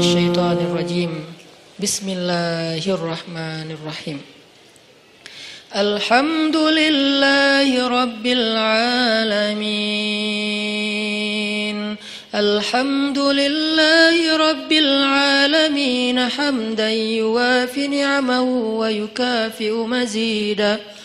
الشيطان الرجيم. بسم الله الرحمن الرحيم. الحمد لله رب العالمين. الحمد لله رب العالمين. حمدا يوافي نعمه ويكافئ مزيدا.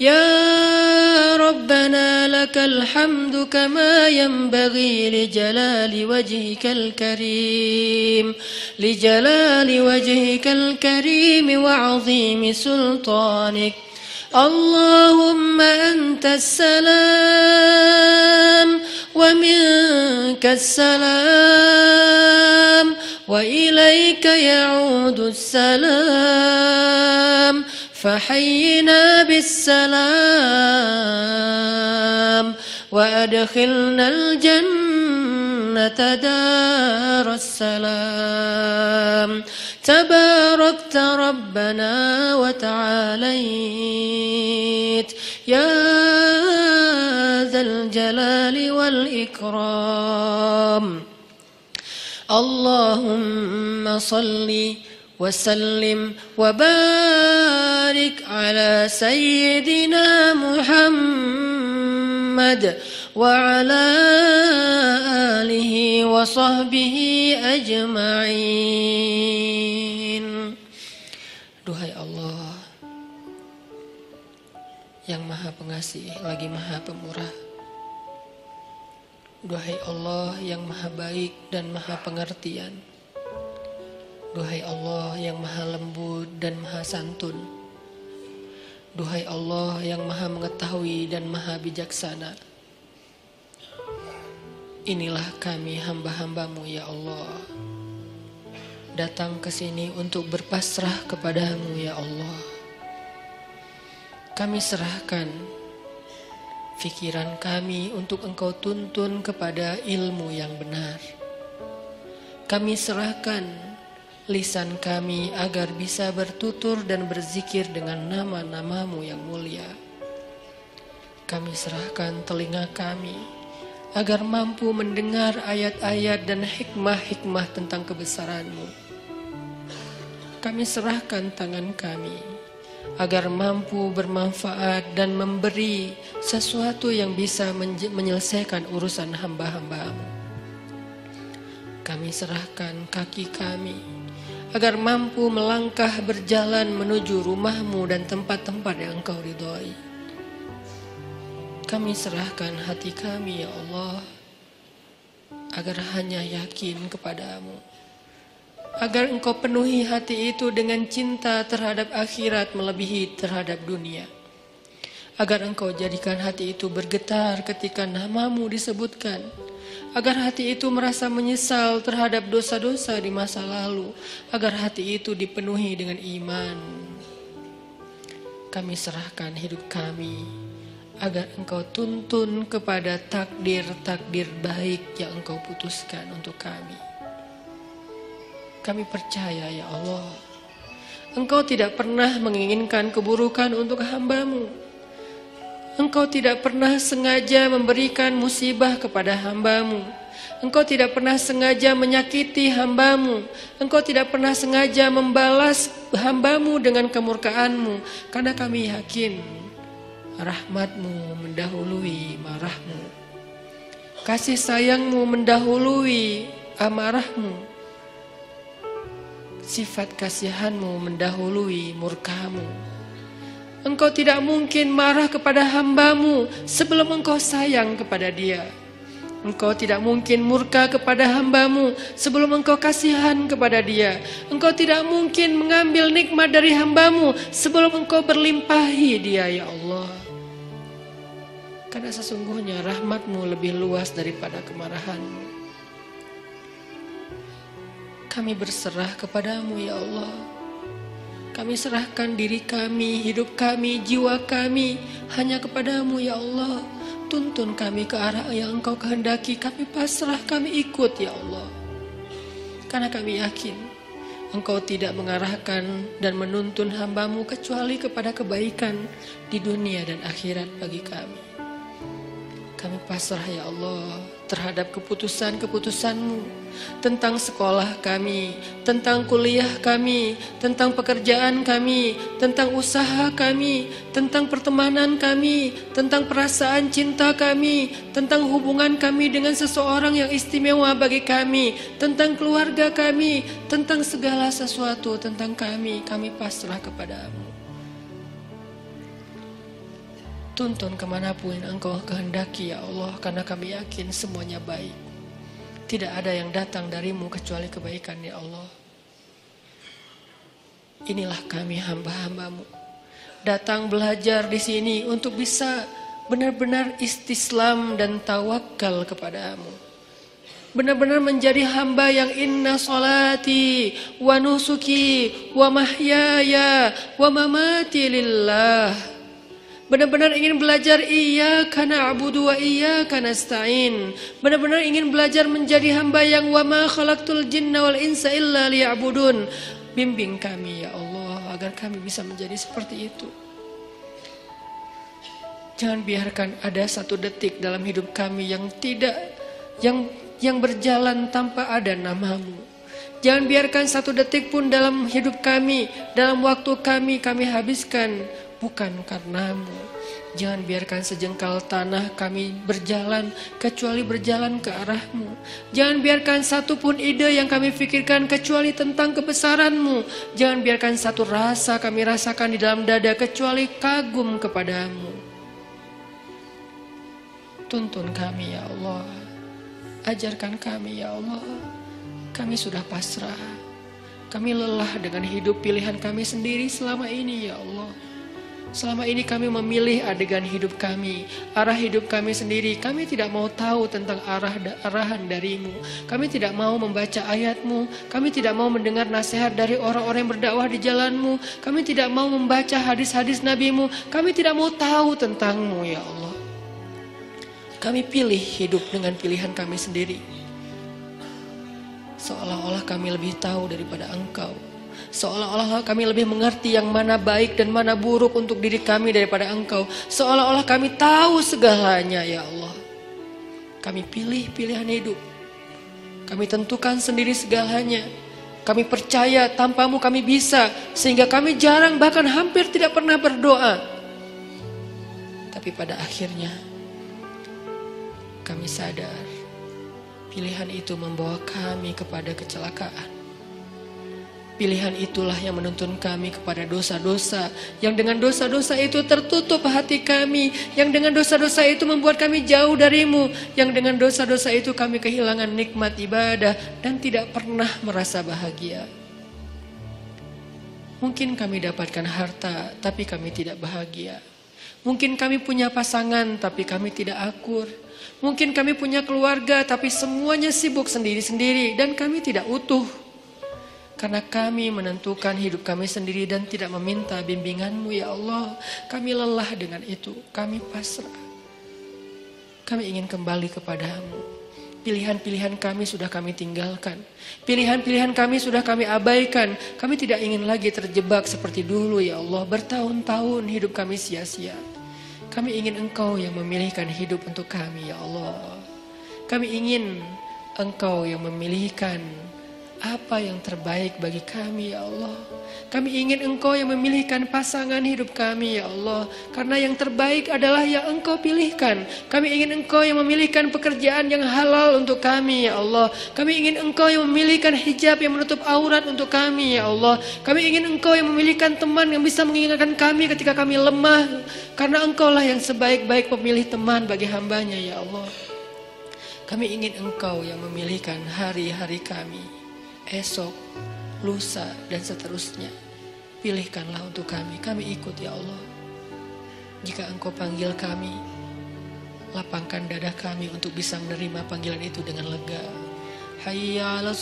يا ربنا لك الحمد كما ينبغي لجلال وجهك الكريم لجلال وجهك الكريم وعظيم سلطانك. اللهم أنت السلام ومنك السلام وإليك يعود السلام. فحينا بالسلام وأدخلنا الجنة دار السلام. تباركت ربنا وتعاليت. يا ذا الجلال والإكرام. اللهم صلِّ وسلم وبارك على سيدنا محمد وعلى آله وصحبه أجمعين Duhai Allah yang maha pengasih lagi maha pemurah Duhai Allah yang maha baik dan maha pengertian Duhai Allah yang maha lembut dan maha santun. Duhai Allah yang maha mengetahui dan maha bijaksana. Inilah kami hamba-hambamu ya Allah. Datang ke sini untuk berpasrah kepadamu ya Allah. Kami serahkan pikiran kami untuk engkau tuntun kepada ilmu yang benar. Kami serahkan lisan kami agar bisa bertutur dan berzikir dengan nama-namamu yang mulia. Kami serahkan telinga kami agar mampu mendengar ayat-ayat dan hikmah-hikmah tentang kebesaranmu. Kami serahkan tangan kami agar mampu bermanfaat dan memberi sesuatu yang bisa menyelesaikan urusan hamba-hambamu. Kami serahkan kaki kami agar mampu melangkah berjalan menuju rumahmu dan tempat-tempat yang engkau ridhoi. Kami serahkan hati kami ya Allah agar hanya yakin kepadamu. Agar engkau penuhi hati itu dengan cinta terhadap akhirat melebihi terhadap dunia. Agar engkau jadikan hati itu bergetar ketika namamu disebutkan agar hati itu merasa menyesal terhadap dosa-dosa di masa lalu, agar hati itu dipenuhi dengan iman. Kami serahkan hidup kami agar Engkau tuntun kepada takdir-takdir baik yang Engkau putuskan untuk kami. Kami percaya ya Allah, Engkau tidak pernah menginginkan keburukan untuk hambamu. Engkau tidak pernah sengaja memberikan musibah kepada hambamu. Engkau tidak pernah sengaja menyakiti hambamu. Engkau tidak pernah sengaja membalas hambamu dengan kemurkaanmu. Karena kami yakin rahmatmu mendahului marahmu. Kasih sayangmu mendahului amarahmu. Sifat kasihanmu mendahului murkamu. Engkau tidak mungkin marah kepada hambamu sebelum engkau sayang kepada dia. Engkau tidak mungkin murka kepada hambamu sebelum engkau kasihan kepada dia. Engkau tidak mungkin mengambil nikmat dari hambamu sebelum engkau berlimpahi dia ya Allah. Karena sesungguhnya rahmatmu lebih luas daripada kemarahanmu. Kami berserah kepadamu ya Allah. Kami serahkan diri kami, hidup kami, jiwa kami hanya kepadamu ya Allah. Tuntun kami ke arah yang engkau kehendaki. Kami pasrah, kami ikut ya Allah. Karena kami yakin Engkau tidak mengarahkan dan menuntun hambamu kecuali kepada kebaikan di dunia dan akhirat bagi kami. Kami pasrah ya Allah terhadap keputusan-keputusanmu tentang sekolah kami, tentang kuliah kami, tentang pekerjaan kami, tentang usaha kami, tentang pertemanan kami, tentang perasaan cinta kami, tentang hubungan kami dengan seseorang yang istimewa bagi kami, tentang keluarga kami, tentang segala sesuatu tentang kami, kami pasrah kepadamu. Tuntun ke mana pun engkau kehendaki ya Allah Karena kami yakin semuanya baik. Tidak ada yang datang darimu kecuali kebaikan ya Allah. Inilah kami hamba-hambamu. Datang belajar di sini untuk bisa benar-benar istislam dan tawakal kepadamu. Benar-benar menjadi hamba yang inna salati wa nusuki wa mahyaya wa mamati lillah Benar-benar ingin belajar iya karena abudu wa iya karena stain. Benar-benar ingin belajar menjadi hamba yang wa ma khalaqtul jinna wal insa illa liya'budun. Bimbing kami ya Allah agar kami bisa menjadi seperti itu. Jangan biarkan ada satu detik dalam hidup kami yang tidak yang yang berjalan tanpa ada namamu. Jangan biarkan satu detik pun dalam hidup kami, dalam waktu kami kami habiskan bukan karenamu. Jangan biarkan sejengkal tanah kami berjalan kecuali berjalan ke arahmu. Jangan biarkan satu pun ide yang kami pikirkan kecuali tentang kebesaranmu. Jangan biarkan satu rasa kami rasakan di dalam dada kecuali kagum kepadamu. Tuntun kami ya Allah. Ajarkan kami ya Allah. Kami sudah pasrah. Kami lelah dengan hidup pilihan kami sendiri selama ini ya Allah. Selama ini kami memilih adegan hidup kami, arah hidup kami sendiri. Kami tidak mau tahu tentang arah arahan darimu. Kami tidak mau membaca ayatmu. Kami tidak mau mendengar nasihat dari orang-orang yang berdakwah di jalanmu. Kami tidak mau membaca hadis-hadis nabimu. Kami tidak mau tahu tentangmu ya Allah. Kami pilih hidup dengan pilihan kami sendiri. Seolah-olah kami lebih tahu daripada engkau. Seolah-olah kami lebih mengerti yang mana baik dan mana buruk untuk diri kami daripada engkau. Seolah-olah kami tahu segalanya ya Allah. Kami pilih pilihan hidup. Kami tentukan sendiri segalanya. Kami percaya tanpamu kami bisa. Sehingga kami jarang bahkan hampir tidak pernah berdoa. Tapi pada akhirnya kami sadar pilihan itu membawa kami kepada kecelakaan. Pilihan itulah yang menuntun kami kepada dosa-dosa. Yang dengan dosa-dosa itu tertutup hati kami. Yang dengan dosa-dosa itu membuat kami jauh darimu. Yang dengan dosa-dosa itu kami kehilangan nikmat ibadah. Dan tidak pernah merasa bahagia. Mungkin kami dapatkan harta, tapi kami tidak bahagia. Mungkin kami punya pasangan, tapi kami tidak akur. Mungkin kami punya keluarga, tapi semuanya sibuk sendiri-sendiri, dan kami tidak utuh. Karena kami menentukan hidup kami sendiri dan tidak meminta bimbinganmu ya Allah. Kami lelah dengan itu, kami pasrah. Kami ingin kembali kepadamu. Pilihan-pilihan kami sudah kami tinggalkan. Pilihan-pilihan kami sudah kami abaikan. Kami tidak ingin lagi terjebak seperti dulu ya Allah. Bertahun-tahun hidup kami sia-sia. Kami ingin engkau yang memilihkan hidup untuk kami ya Allah. Kami ingin engkau yang memilihkan apa yang terbaik bagi kami ya Allah. Kami ingin engkau yang memilihkan pasangan hidup kami ya Allah. Karena yang terbaik adalah yang engkau pilihkan. Kami ingin engkau yang memilihkan pekerjaan yang halal untuk kami ya Allah. Kami ingin engkau yang memilihkan hijab yang menutup aurat untuk kami ya Allah. Kami ingin engkau yang memilihkan teman yang bisa mengingatkan kami ketika kami lemah. Karena engkau lah yang sebaik-baik pemilih teman bagi hambanya ya Allah. Kami ingin engkau yang memilihkan hari-hari kami esok, lusa, dan seterusnya. Pilihkanlah untuk kami, kami ikut ya Allah. Jika engkau panggil kami, lapangkan dada kami untuk bisa menerima panggilan itu dengan lega. Hayya ala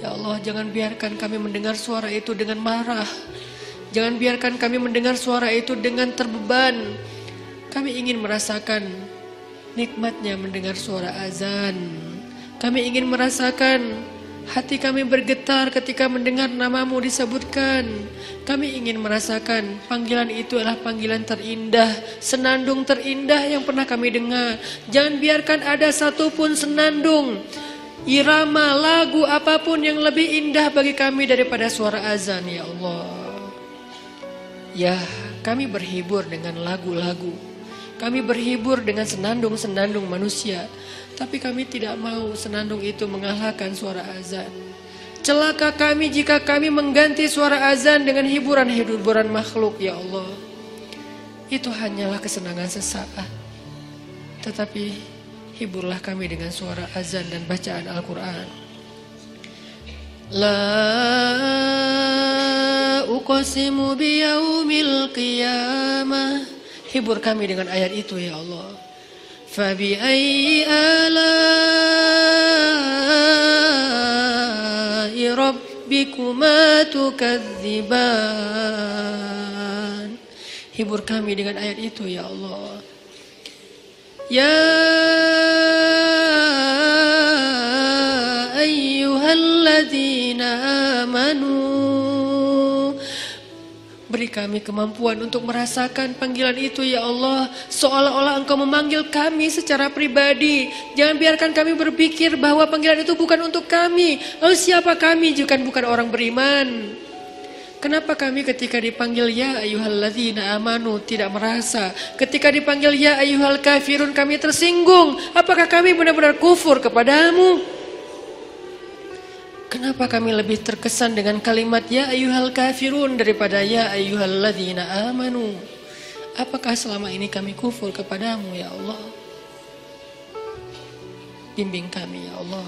Ya Allah, jangan biarkan kami mendengar suara itu dengan marah. Jangan biarkan kami mendengar suara itu dengan terbeban. Kami ingin merasakan nikmatnya mendengar suara azan. Kami ingin merasakan hati kami bergetar ketika mendengar namamu disebutkan. Kami ingin merasakan panggilan itu adalah panggilan terindah, senandung terindah yang pernah kami dengar. Jangan biarkan ada satupun senandung, irama, lagu apa pun yang lebih indah bagi kami daripada suara azan ya Allah. Ya, kami berhibur dengan lagu-lagu. Kami berhibur dengan senandung-senandung manusia. Tapi kami tidak mau senandung itu mengalahkan suara azan. Celaka kami jika kami mengganti suara azan dengan hiburan-hiburan makhluk ya Allah. Itu hanyalah kesenangan sesaat. Tetapi hiburlah kami dengan suara azan dan bacaan Al-Quran. La uqsimu biyaumil qiyamah. Hibur kami dengan ayat itu ya Allah. Fabi ayyi ala'i rabbikuma tukadziban. Hibur kami dengan ayat itu ya Allah. Ya ayyuhalladzina amanu Beri kami kemampuan untuk merasakan panggilan itu ya Allah. Seolah-olah engkau memanggil kami secara pribadi. Jangan biarkan kami berpikir bahwa panggilan itu bukan untuk kami. Lalu siapa kami jika bukan orang beriman? Kenapa kami ketika dipanggil ya ayyuhalladzina amanu tidak merasa? Ketika dipanggil ya ayyuhal kafirun kami tersinggung. Apakah kami benar-benar kufur kepadamu? Kenapa kami lebih terkesan dengan kalimat ya ayyuhal kafirun daripada ya ayyuhal ladhina amanu? Apakah selama ini kami kufur kepadamu ya Allah? Bimbing kami ya Allah.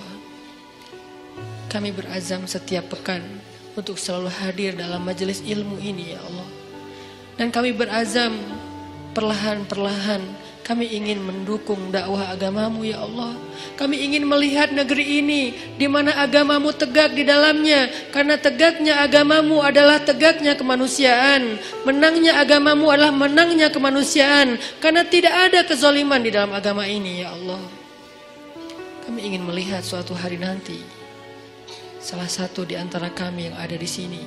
Kami berazam setiap pekan untuk selalu hadir dalam majelis ilmu ini ya Allah. Dan kami berazam perlahan-perlahan kami ingin mendukung dakwah agamamu ya Allah. Kami ingin melihat negeri ini di mana agamamu tegak di dalamnya. Karena tegaknya agamamu adalah tegaknya kemanusiaan. Menangnya agamamu adalah menangnya kemanusiaan. Karena tidak ada kezaliman di dalam agama ini ya Allah. Kami ingin melihat suatu hari nanti. Salah satu di antara kami yang ada di sini.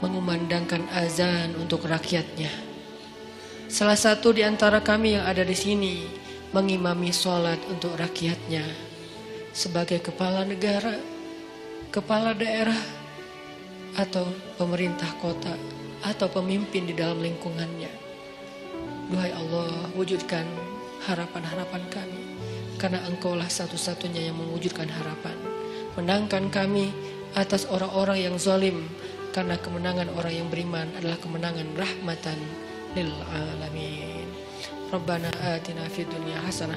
Mengumandangkan azan untuk rakyatnya Salah satu di antara kami yang ada di sini mengimami sholat untuk rakyatnya sebagai kepala negara, kepala daerah, atau pemerintah kota, atau pemimpin di dalam lingkungannya. Duhai Allah, wujudkan harapan-harapan kami, karena Engkaulah satu-satunya yang mewujudkan harapan. Menangkan kami atas orang-orang yang zalim, karena kemenangan orang yang beriman adalah kemenangan rahmatan lil alamin Rabbana atina fid dunya hasanah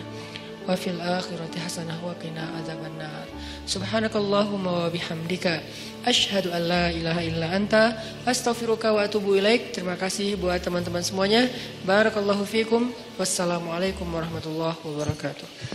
wa fil akhirati hasanah wa qina adzabannar subhanakallahumma wa bihamdika asyhadu an la ilaha illa anta astaghfiruka wa atubu ilaik terima kasih buat teman-teman semuanya. Barakallahu fikum. Wassalamualaikum warahmatullahi wabarakatuh.